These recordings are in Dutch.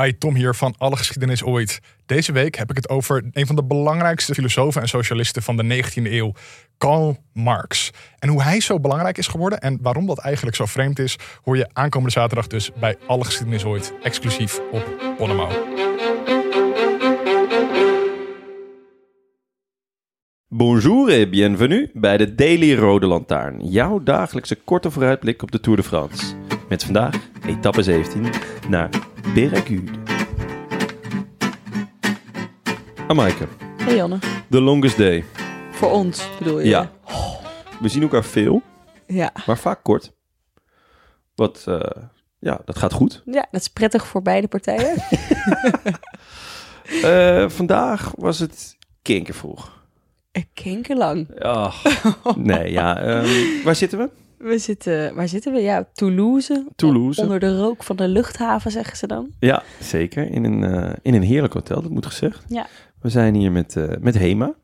Hi, Tom hier van Alle Geschiedenis Ooit. Deze week heb ik het over een van de belangrijkste filosofen en socialisten van de 19e eeuw, Karl Marx. En hoe hij zo belangrijk is geworden en waarom dat eigenlijk zo vreemd is, hoor je aankomende zaterdag dus bij Alle Geschiedenis Ooit, exclusief op Bonnemouw. Bonjour et bienvenue bij de Daily Rode Lantaarn. Jouw dagelijkse korte vooruitblik op de Tour de France. Met vandaag etappe 17 naar Béragude. Amaike, Hey Janne. the longest day. Voor ons bedoel je? Ja. We zien elkaar veel, Ja. maar vaak kort. Wat, eh, ja, dat gaat goed. Ja, dat is prettig voor beide partijen. Eh, vandaag was het kinkervroeg. Kinkerlang. Nee, ja. ehm, waar zitten we? We zitten, waar zitten we? Ja, Toulouse. Toulouse. Onder de rook van de luchthaven, zeggen ze dan. Ja, zeker. In een, eh, in een heerlijk hotel, dat moet gezegd. Ja. We zijn hier met, eh, met Hema.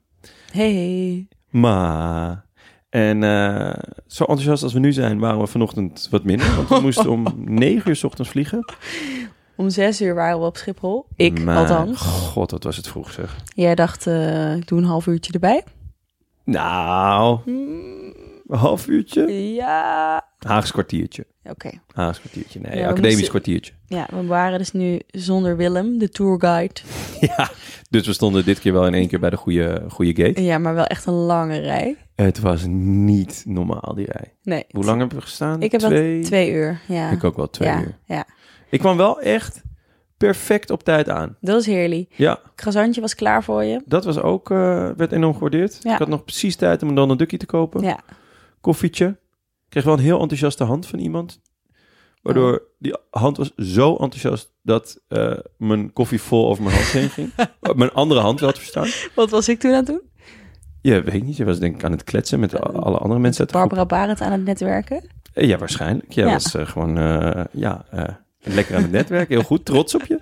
Hey. Maar... En eh, zo enthousiast als we nu zijn, waren we vanochtend wat minder. Want we moesten om negen uur 's ochtends vliegen. Om zes uur waren we op Schiphol. Ik Maar, althans. God, wat was het vroeg zeg. Jij dacht, ik doe een half uurtje erbij. Nou, Hmm, een half uurtje? ja. Haags kwartiertje. Oké. Haags kwartiertje, nee, Ja, academisch moesten- kwartiertje. Ja, we waren dus nu zonder Willem, de tourguide. Ja, dus we stonden dit keer wel in één keer bij de goede, goede gate. Ja, maar wel echt een lange rij. Het was niet normaal, die rij. Nee. Hoe lang hebben we gestaan? Ik heb twee... wel twee uur. Ja. Ik ook wel twee ja, uur. Ja, Ik kwam wel echt perfect op tijd aan. dat was heerlijk. Ja, Croissantje was klaar voor je. dat was ook, eh, werd enorm gewaardeerd. Ja. Ik had nog precies tijd om een Donald te kopen. Ja. Koffietje. Ik kreeg wel een heel enthousiaste hand van iemand. Waardoor Oh. die hand was zo enthousiast dat eh, mijn koffie vol over mijn hand heen ging. Oh, mijn andere hand te verstaan. Wat was ik toen aan het doen? Ja, weet ik niet. Je was denk ik aan het kletsen met a- alle andere mensen uit. Barbara Barend aan het netwerken. Eh, Ja, waarschijnlijk. Jij Ja. was eh, gewoon eh, ja, eh, lekker aan het netwerk. Heel goed, trots op je.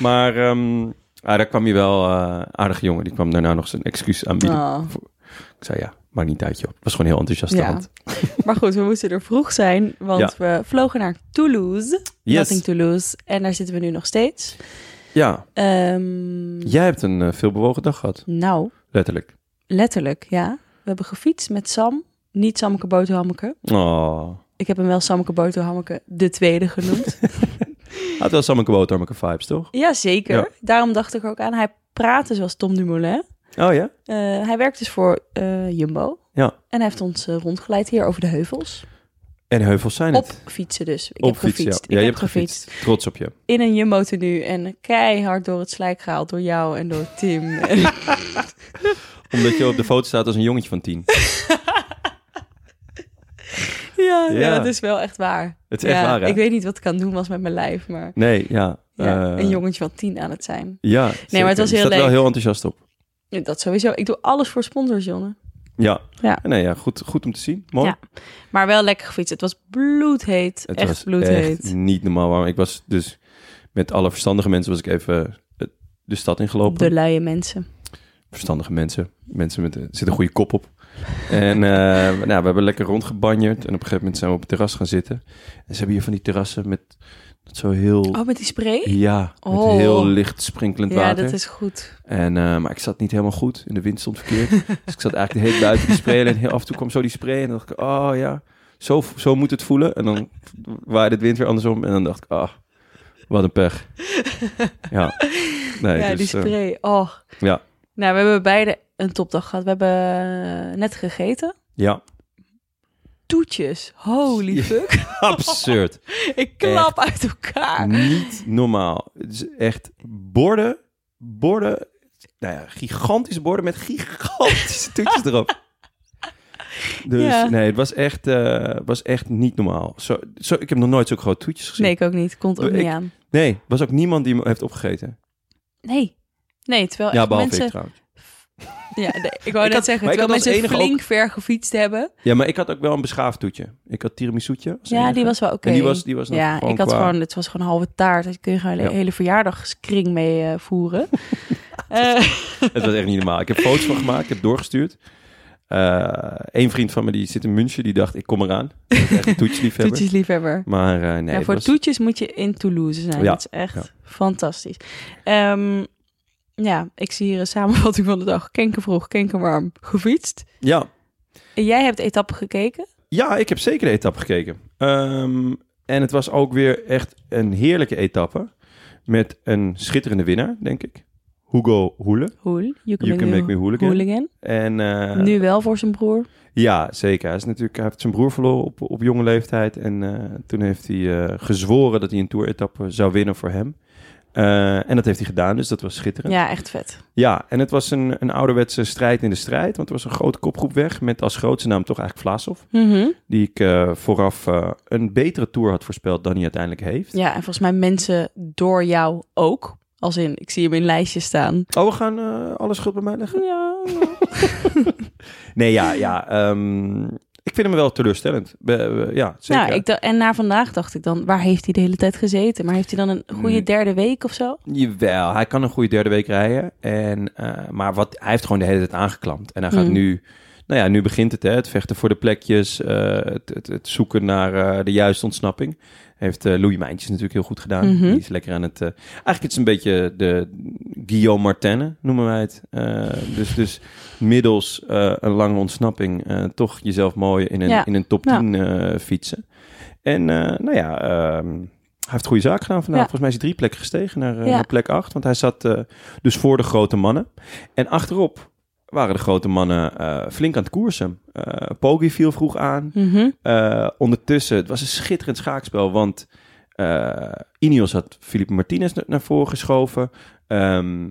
Maar ehm, ah, daar kwam je wel eh aardige jongen. Die kwam daarna nog zijn excuus aanbieden. Oh. Ik zei ja, maakt niet uit joh. Het was gewoon heel enthousiaste Ja. Maar goed, we moesten er vroeg zijn, want we vlogen naar Toulouse. Yes. Nothing Toulouse. En daar zitten we nu nog steeds. Ja, Ehm, jij hebt een uh, veelbewogen dag gehad. Nou, Letterlijk. letterlijk, ja. We hebben gefietst met Sam. Niet Sammeke Boterhammeke. Oh. Ik heb hem wel Sammeke Boterhammeke de tweede genoemd. Had wel Sammeke Boterhammeke vibes, toch? ja, zeker. Ja. Daarom dacht ik ook aan. Hij praatte zoals Tom Dumoulin. Oh ja? Eh, hij werkt dus voor eh, Jumbo. Ja. En hij heeft ons eh, rondgeleid hier over de heuvels. En heuvels zijn Op het. fietsen dus. Ik Op heb fietsen, gefietst. ja. Je heb hebt gefietst. Trots op je. In een Jumbo tenue en keihard door het slijk gehaald door jou en door Tim. Omdat je op de foto staat als een jongetje van tien. ja, ja. Ja. dat is wel echt waar. Het is echt waar, hè? Ik weet niet wat ik aan doen was met mijn lijf, maar Nee, ja. ja, een jongetje van tien aan het zijn. Ja, Nee, maar het was heel Je staat wel leuk. heel enthousiast op. Dat sowieso. Ik doe alles voor sponsors, Jonne. Ja. Ja. Nee, ja, goed, goed om te zien. Mooi. Ja. Maar wel lekker gefietst. Het was bloedheet. Het echt was bloedheet. echt niet normaal warm. Ik was dus met alle verstandige mensen was ik even eh, de stad ingelopen. De luie mensen. Verstandige mensen. Mensen met er zit een goede kop op. En eh, nou, we hebben lekker rondgebanjerd. En op een gegeven moment zijn we op het terras gaan zitten. En ze hebben hier van die terrassen met zo heel... Oh, met die spray? Ja, met Oh. heel licht sprinkelend Ja, water. dat is goed. En, eh, maar ik zat niet helemaal goed. En de wind stond verkeerd. dus ik zat eigenlijk de hele tijd buiten die spray. En heel af en toe kwam zo die spray. En dan dacht ik, oh ja, zo, zo moet het voelen. En dan waaide het wind weer andersom. En dan dacht ik, ah, wat een pech. ja, nee, ja, dus, die eh, spray. Oh. ja, Nou, we hebben beide een topdag gehad. We hebben eh, net gegeten. ja, Toetjes. Holy fuck. absurd. Ik klap uit elkaar. Niet normaal. Het is echt borden, borden, nou ja, gigantische borden met gigantische toetjes erop. Dus Ja. nee, het was echt, eh, was echt niet normaal. Zo, zo, ik heb nog nooit zulke grote toetjes gezien. Nee, ik ook niet. Komt ook Ik- niet aan. Nee, was ook niemand die me heeft opgegeten. Nee. Nee, terwijl Ja, echt behalve mensen... ik trouwens. Ja, ik wou Ik net had- zeggen, terwijl mensen enige flink ver gefietst hebben. Ja, maar ik had ook wel een beschaafd toetje. Ik had tiramisoetje. als Ja, enige. die was wel oké. En die was, die was Ja, ik had qua- gewoon, het was gewoon halve taart. Daar kun je gewoon een Ja. hele verjaardagskring mee eh, voeren. Eh, Het was echt niet normaal. Ik heb foto's van gemaakt, ik heb doorgestuurd. Eén vriend van me die zit in München, die dacht, ik kom eraan. Dat is echt een toetsliefhebber. Toetjesliefhebber. Maar eh, nee, ja, het voor was- toetjes moet je in Toulouse zijn. Ja, Dat is echt fantastisch. Ehm, ja, ik zie hier een samenvatting van de dag. Kenken vroeg, kenken warm, gefietst. Ja. En jij hebt etappen gekeken? ja, ik heb zeker de etappe gekeken. Ehm, en het was ook weer echt een heerlijke etappe. Met een schitterende winnaar, denk ik. Hugo Hoele. Hoel, you can, You can make me hooligan. hooligan. En, eh, nu wel voor zijn broer. Ja, zeker. Hij, is natuurlijk, hij heeft zijn broer verloren op, op jonge leeftijd. En eh, toen heeft hij eh, gezworen dat hij een toeretappe zou winnen voor hem. Eh, en dat heeft hij gedaan, dus dat was schitterend. Ja, echt vet. Ja, en het was een, een ouderwetse strijd in de strijd. Want er was een grote kopgroep weg met als grootste naam toch eigenlijk Vlaasov. Mhm. Die ik eh, vooraf eh, een betere tour had voorspeld dan hij uiteindelijk heeft. Ja, en volgens mij mensen door jou ook. Als in, ik zie hem in lijstjes staan. Oh, we gaan eh, alle schuld bij mij leggen? Ja, Nee, ja, ja. ehm, ik vind hem wel teleurstellend. Ja, zeker. Nou, ik en na vandaag dacht ik dan, waar heeft hij de hele tijd gezeten? Maar heeft hij dan een goede Mm. derde week of zo? Jawel, hij kan een goede derde week rijden. En, eh, maar wat, hij heeft gewoon de hele tijd aangeklampt. En hij gaat Mm. nu... Nou ja, nu begint het, hè, het vechten voor de plekjes. eh, het, het, het zoeken naar eh, de juiste ontsnapping. Heeft eh, Louis Mijntjes natuurlijk heel goed gedaan. Mhm. Die is lekker aan het... eigenlijk het is een beetje de Guillaume Martenne, noemen wij het. Dus, dus middels een lange ontsnapping... toch jezelf mooi in een, Ja. in een top Ja. 10 eh, fietsen. En nou ja... ehm, hij heeft goede zaak gedaan vandaag. Ja. Volgens mij is hij drie plekken gestegen naar, Ja. naar plek 8. Want hij zat dus voor de grote mannen. En achterop waren de grote mannen eh, flink aan het koersen. Eh Poggi viel vroeg aan. Mhm. Eh, ondertussen, het was een schitterend schaakspel. Want Ineos had Felipe Martinez na- naar voren geschoven. Ehm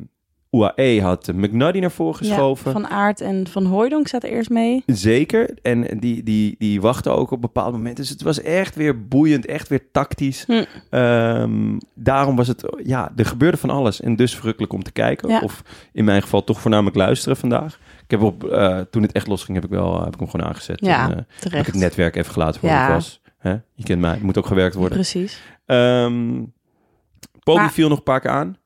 UAE had McNuddy naar voren geschoven. Ja, van Aert en Van Hooijdonk zaten eerst mee. Zeker. En die, die, die wachten ook op bepaalde momenten. Dus het was echt weer boeiend, echt weer tactisch. Hm. Ehm, daarom was het, ja, er gebeurde van alles. En dus verrukkelijk om te kijken. Ja. Of in mijn geval toch voornamelijk luisteren vandaag. Ik heb op, eh, toen het echt losging, heb ik, wel, heb ik hem gewoon aangezet. Ja, En, eh, heb ik het netwerk even gelaten voor Ja. was. Hè? Je kent mij, het moet ook gewerkt worden. Precies. Poggi Maar- viel nog een paar keer aan.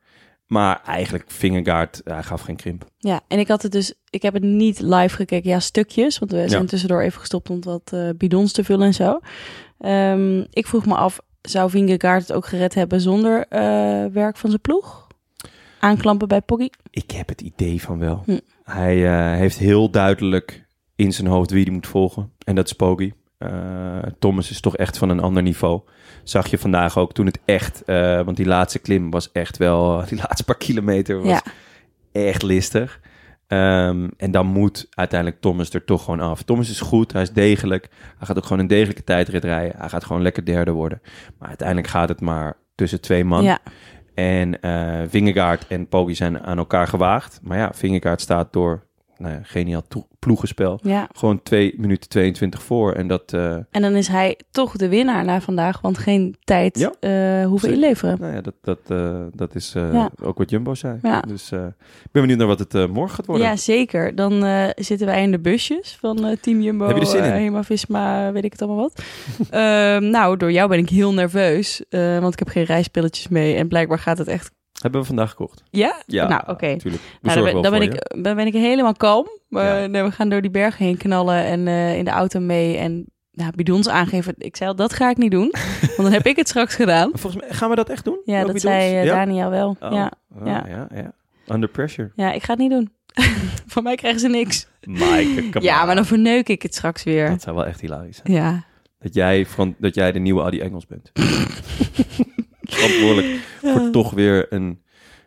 Maar eigenlijk, Vingegaard, hij gaf geen krimp. Ja, en ik had het dus, ik heb het niet live gekeken, ja, stukjes, want we zijn Ja. tussendoor even gestopt om wat eh, bidons te vullen en zo. Ehm, ik vroeg me af, zou Vingegaard het ook gered hebben zonder eh, werk van zijn ploeg? Aanklampen bij Poggi? Ik heb het idee van wel. Hm. Hij eh, heeft heel duidelijk in zijn hoofd wie hij moet volgen. En dat is Poggi. Eh, Thomas is toch echt van een ander niveau. Zag je vandaag ook toen het echt... eh, want die laatste klim was echt wel... Die laatste paar kilometer was Ja. echt listig. Ehm, en dan moet uiteindelijk Thomas er toch gewoon af. Thomas is goed, hij is degelijk. Hij gaat ook gewoon een degelijke tijdrit rijden. Hij gaat gewoon lekker derde worden. Maar uiteindelijk gaat het maar tussen twee man. Ja, En eh Vingegaard en Poggi zijn aan elkaar gewaagd. Maar ja, Vingegaard staat door nou ja, geniaal ploegenspel. ja. Gewoon 2 minuten 22 voor. En dat, eh, En dan is hij toch de winnaar na vandaag, want geen tijd Ja. eh, hoeven inleveren. nou ja, dat, dat, eh, dat is ook wat Jumbo zei. Ja. Dus ik ben benieuwd naar wat het morgen gaat worden. Ja, zeker. Dan zitten wij in de busjes van Team Jumbo, Heb je er zin in? eh, Hema-Visma, weet ik het allemaal wat. Ehm, nou, door jou ben ik heel nerveus, want ik heb geen reispilletjes mee en blijkbaar gaat het echt... Hebben we vandaag gekocht. Ja? Ja, Nou, oké. natuurlijk. Nou, dan, ben, dan, ben ik, dan ben ik helemaal kalm. Maar Ja. nee, we gaan door die bergen heen knallen en eh, in de auto mee en nou, bidons aangeven. Ik zei al, dat ga ik niet doen, want dan heb ik het straks gedaan. Volgens mij gaan we dat echt doen? Ja, Ook dat bidons? zei ja? Daniel wel. Oh, Ja. oh, ja. ja. ja, Under pressure. ja, ik ga het niet doen. Van mij krijgen ze niks. Come Ja, maar dan verneuk ik het straks weer. Dat zou wel echt hilarisch zijn. Ja. Dat jij, van, dat jij de nieuwe Adi Engels bent. Verantwoordelijk voor toch weer een,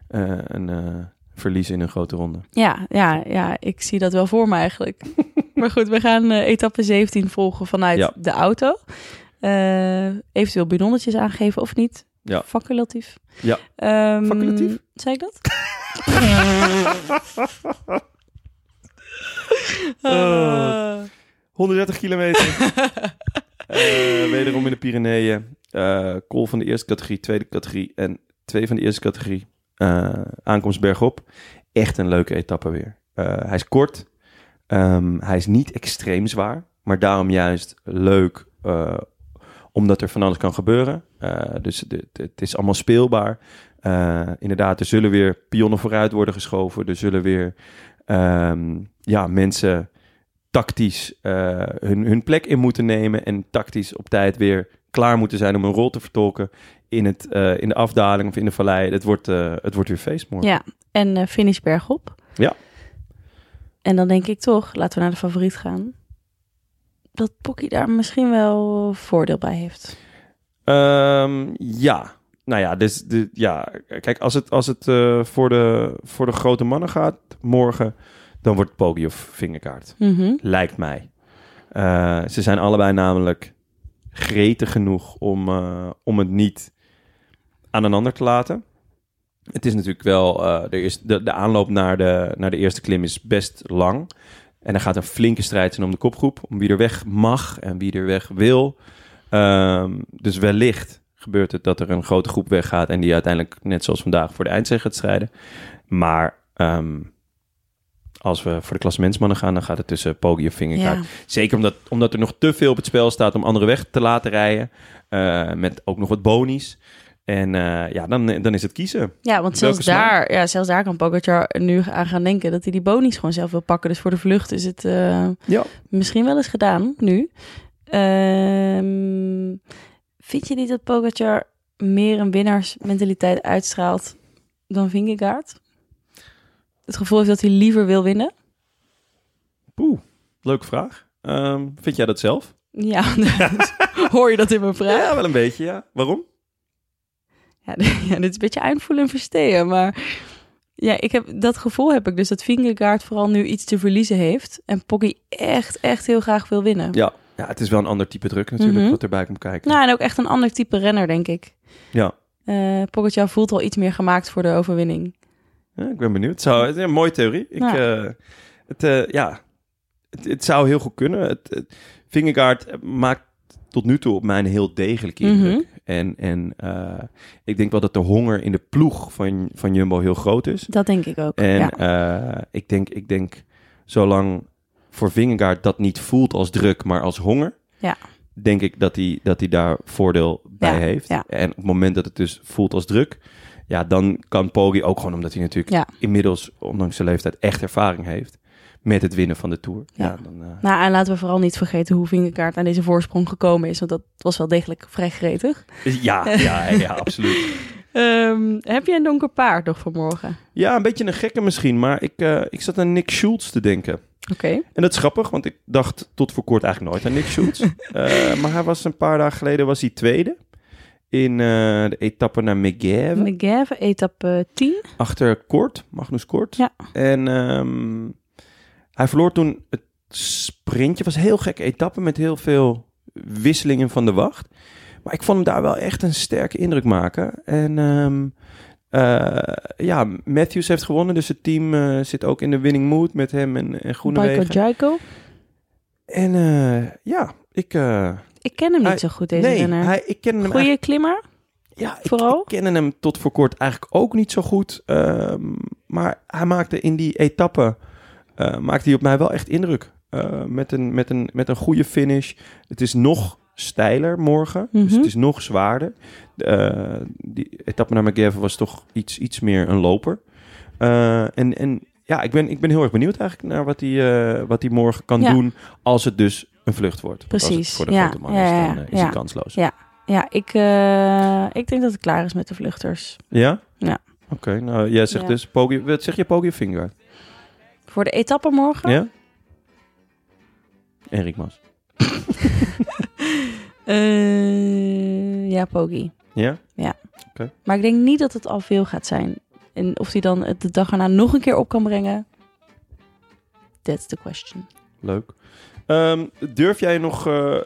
eh, een eh, verlies in een grote ronde. Ja, ja, ja, ik zie dat wel voor me eigenlijk. maar goed, we gaan eh, etappe 17 volgen vanuit Ja. de auto. Eventueel bidonnetjes aangeven of niet. Ja. Facultatief. Ja. Ehm, Facultatief? Zei ik dat? Oh. 130 kilometer. Eh, wederom in de Pyreneeën. Call van de eerste categorie, tweede categorie en twee van de eerste categorie. Eh, aankomst bergop. Echt een leuke etappe weer. Eh, hij is kort. Ehm, hij is niet extreem zwaar. Maar daarom juist leuk. omdat er van alles kan gebeuren. Dus het is allemaal speelbaar. Inderdaad, er zullen weer pionnen vooruit worden geschoven. Er zullen weer ehm, ja, mensen tactisch hun, hun plek in moeten nemen. En tactisch op tijd weer klaar moeten zijn om een rol te vertolken in, het, eh, in de afdaling of in de vallei. Het wordt, eh, het wordt weer feest morgen. Ja, en eh, finish bergop. Ja. En dan denk ik toch, laten we naar de favoriet gaan, dat Pocky daar misschien wel voordeel bij heeft. Ehm, ja. Nou ja, dus de, ja, kijk, als het, als het voor, de, voor de grote mannen gaat morgen, dan wordt Poggi of vingerkaart. Mhm. Lijkt mij. Ze zijn allebei namelijk gretig genoeg om, eh, om het niet aan een ander te laten. Het is natuurlijk wel, eh, er is de, de aanloop naar de, naar de eerste klim is best lang. En er gaat een flinke strijd zijn om de kopgroep, om wie er weg mag en wie er weg wil. Ehm, dus wellicht gebeurt het dat er een grote groep weggaat en die uiteindelijk, net zoals vandaag, voor de eindzege gaat strijden. Maar ehm, als we voor de klassementsmannen gaan, dan gaat het tussen Poggi of Vingegaard. Ja. Zeker omdat, omdat er nog te veel op het spel staat om anderen weg te laten rijden. eh, met ook nog wat bonies. En eh, ja, dan, dan is het kiezen. ja, want zelfs Welke smaak? daar, ja, zelfs daar kan Pogacar nu aan gaan denken dat hij die bonies gewoon zelf wil pakken. Dus voor de vlucht is het eh, Ja. misschien wel eens gedaan nu. Ehm, vind je niet dat Pogacar meer een winnaarsmentaliteit uitstraalt dan Vingegaard? Het gevoel heeft dat hij liever wil winnen? Poeh, leuke vraag. Ehm, vind jij dat zelf? Ja, hoor je dat in mijn vraag? Ja, wel een beetje, ja. Waarom? Ja, ja, dit is een beetje eindvoelen en verstehen, maar ja, ik heb, dat gevoel heb ik dus dat Vingegaard vooral nu iets te verliezen heeft en Poggi echt, echt heel graag wil winnen. Ja, ja het is wel een ander type druk natuurlijk Mhm. wat erbij komt kijken. Nou, en ook echt een ander type renner, denk ik. Ja. Pogacar voelt al iets meer gemaakt voor de overwinning. Ja, ik ben benieuwd. Het, zou, het is een mooie theorie. Ik, Ja. eh, het, eh, ja, het, het zou heel goed kunnen. Het, het, Vingegaard maakt tot nu toe op mij een heel degelijke indruk. Mhm. En, en eh, ik denk wel dat de honger in de ploeg van, van Jumbo heel groot is. Dat denk ik ook. En ja. ik, denk, ik denk, zolang voor Vingegaard dat niet voelt als druk, maar als honger... Ja. denk ik dat hij, dat hij daar voordeel bij Ja, heeft. ja. En op het moment dat het dus voelt als druk... ja, dan kan Poggi ook gewoon, omdat hij natuurlijk Ja. inmiddels, ondanks zijn leeftijd, echt ervaring heeft... met het winnen van de Tour. Ja. Ja. dan, eh, Nou, en laten we vooral niet vergeten hoe Vingegaard aan deze voorsprong gekomen is, want dat was wel degelijk vrij gretig. ja, ja, ja, absoluut. Ehm, heb je een donker paard nog vanmorgen? Ja, een beetje een gekke misschien, maar ik, eh, ik zat aan Nick Schultz te denken. Oké. En dat is grappig, want ik dacht tot voor kort eigenlijk nooit aan Nick Schultz. Eh, maar hij was een paar dagen geleden was hij tweede in eh, de etappe naar Megève. Megève, etappe 10. achter Kort, Magnus Kort. Ja. En ehm, hij verloor toen het sprintje. was een heel gekke etappe met heel veel wisselingen van de wacht. Maar ik vond hem daar wel echt een sterke indruk maken. En ehm, eh, ja, Matthews heeft gewonnen, dus het team eh, zit ook in de winning mood met hem en, en Groenewegen. Jaiko. En eh, ja, ik... Ik ken hem niet Hij- zo goed, deze nee, renner. hij, ik ken hem Goeie klimmer? Ja, Vooral? ik kende hem tot voor kort eigenlijk ook niet zo goed. Ehm, maar hij maakte in die etappe eh, maakte hij op mij wel echt indruk. Eh, met, een, met, een, met een goede finish. Het is nog steiler morgen. Dus Mhm. het is nog zwaarder. Eh, die etappe naar McGavin was toch iets, iets meer een loper. En, en ja, ik ben, ik ben heel erg benieuwd eigenlijk naar wat hij, wat hij morgen kan Ja. doen als het dus een vlucht wordt. Precies, voor de ja, grote man ja, is, ja, dan eh, is ja. hij kansloos. Ja. Ja, ik, eh, ik denk dat het klaar is met de vluchters. Ja? Ja. Oké, nou jij zegt Ja. dus Poggi, wat zeg je Poggi of Vingegaard? Voor de etappe morgen? Ja? Enrik Mas. Eh, ja, Poggi. Ja? Maar ik denk niet dat het al veel gaat zijn. En of hij dan het de dag erna nog een keer op kan brengen. That's the question. Leuk. Ehm, durf jij nog eh, eh,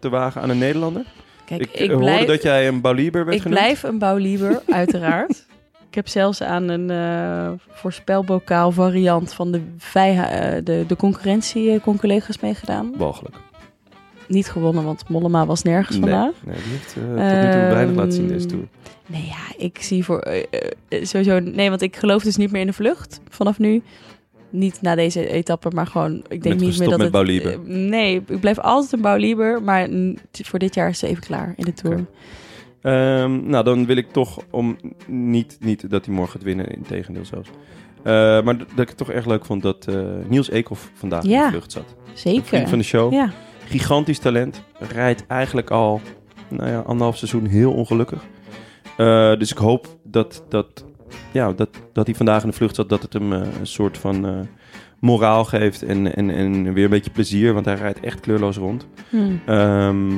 te wagen aan een Nederlander? Kijk, ik ik, eh, blijf, hoorde dat jij een Bauliber werd ik genoemd. blijf een bouwlieber, uiteraard. heb zelfs aan een voorspelbokaal variant van de, de, de concurrentie con collega's meegedaan. Walgelijk. Niet gewonnen, want Mollema was nergens Nee, vandaag. nee, die heeft tot nu toe weinig laten zien deze tour. Nee, ja, ik zie voor sowieso. Nee, want ik geloof dus niet meer in de vlucht vanaf nu. Niet na deze etappe, maar gewoon. Ik denk niet meer dat met het. Eh, nee, ik blijf altijd een bouwlieber, maar voor dit jaar is ze even klaar in de tour. Ehm, nou, dan wil ik toch om niet, niet dat hij morgen gaat winnen, in tegendeel zelfs. Eh, maar dat ik het toch erg leuk vond dat eh, Niels Eekhoff vandaag in de vlucht zat. Zeker. Van de show. Ja, Gigantisch talent. Rijdt eigenlijk al nou ja, anderhalf seizoen heel ongelukkig. Dus ik hoop dat, dat, ja, dat, dat hij vandaag in de vlucht zat. Dat het hem eh, een soort van eh, moraal geeft en, en, en weer een beetje plezier. Want hij rijdt echt kleurloos rond. Hm. Ehm,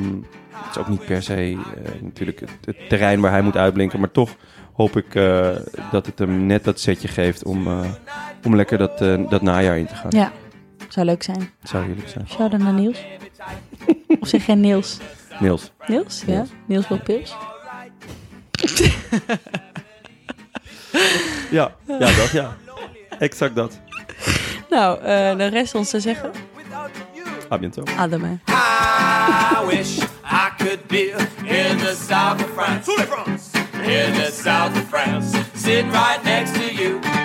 het is ook niet per se eh, natuurlijk het, het terrein waar hij moet uitblinken. Maar toch hoop ik eh, dat het hem net dat setje geeft om, eh, om lekker dat, eh, dat najaar in te gaan. ja. Zou leuk zijn. Zou heerlijk zijn. Shout-out naar Niels. of zeg jij Niels? Niels. Niels? Ja. Niels. Niels wil pils. Ja, ja dat ja. Exact dat. Nou, eh de rest ons te zeggen. A bientôt. Ademen. I wish I could be in the south of France. In the south of France. Sitting right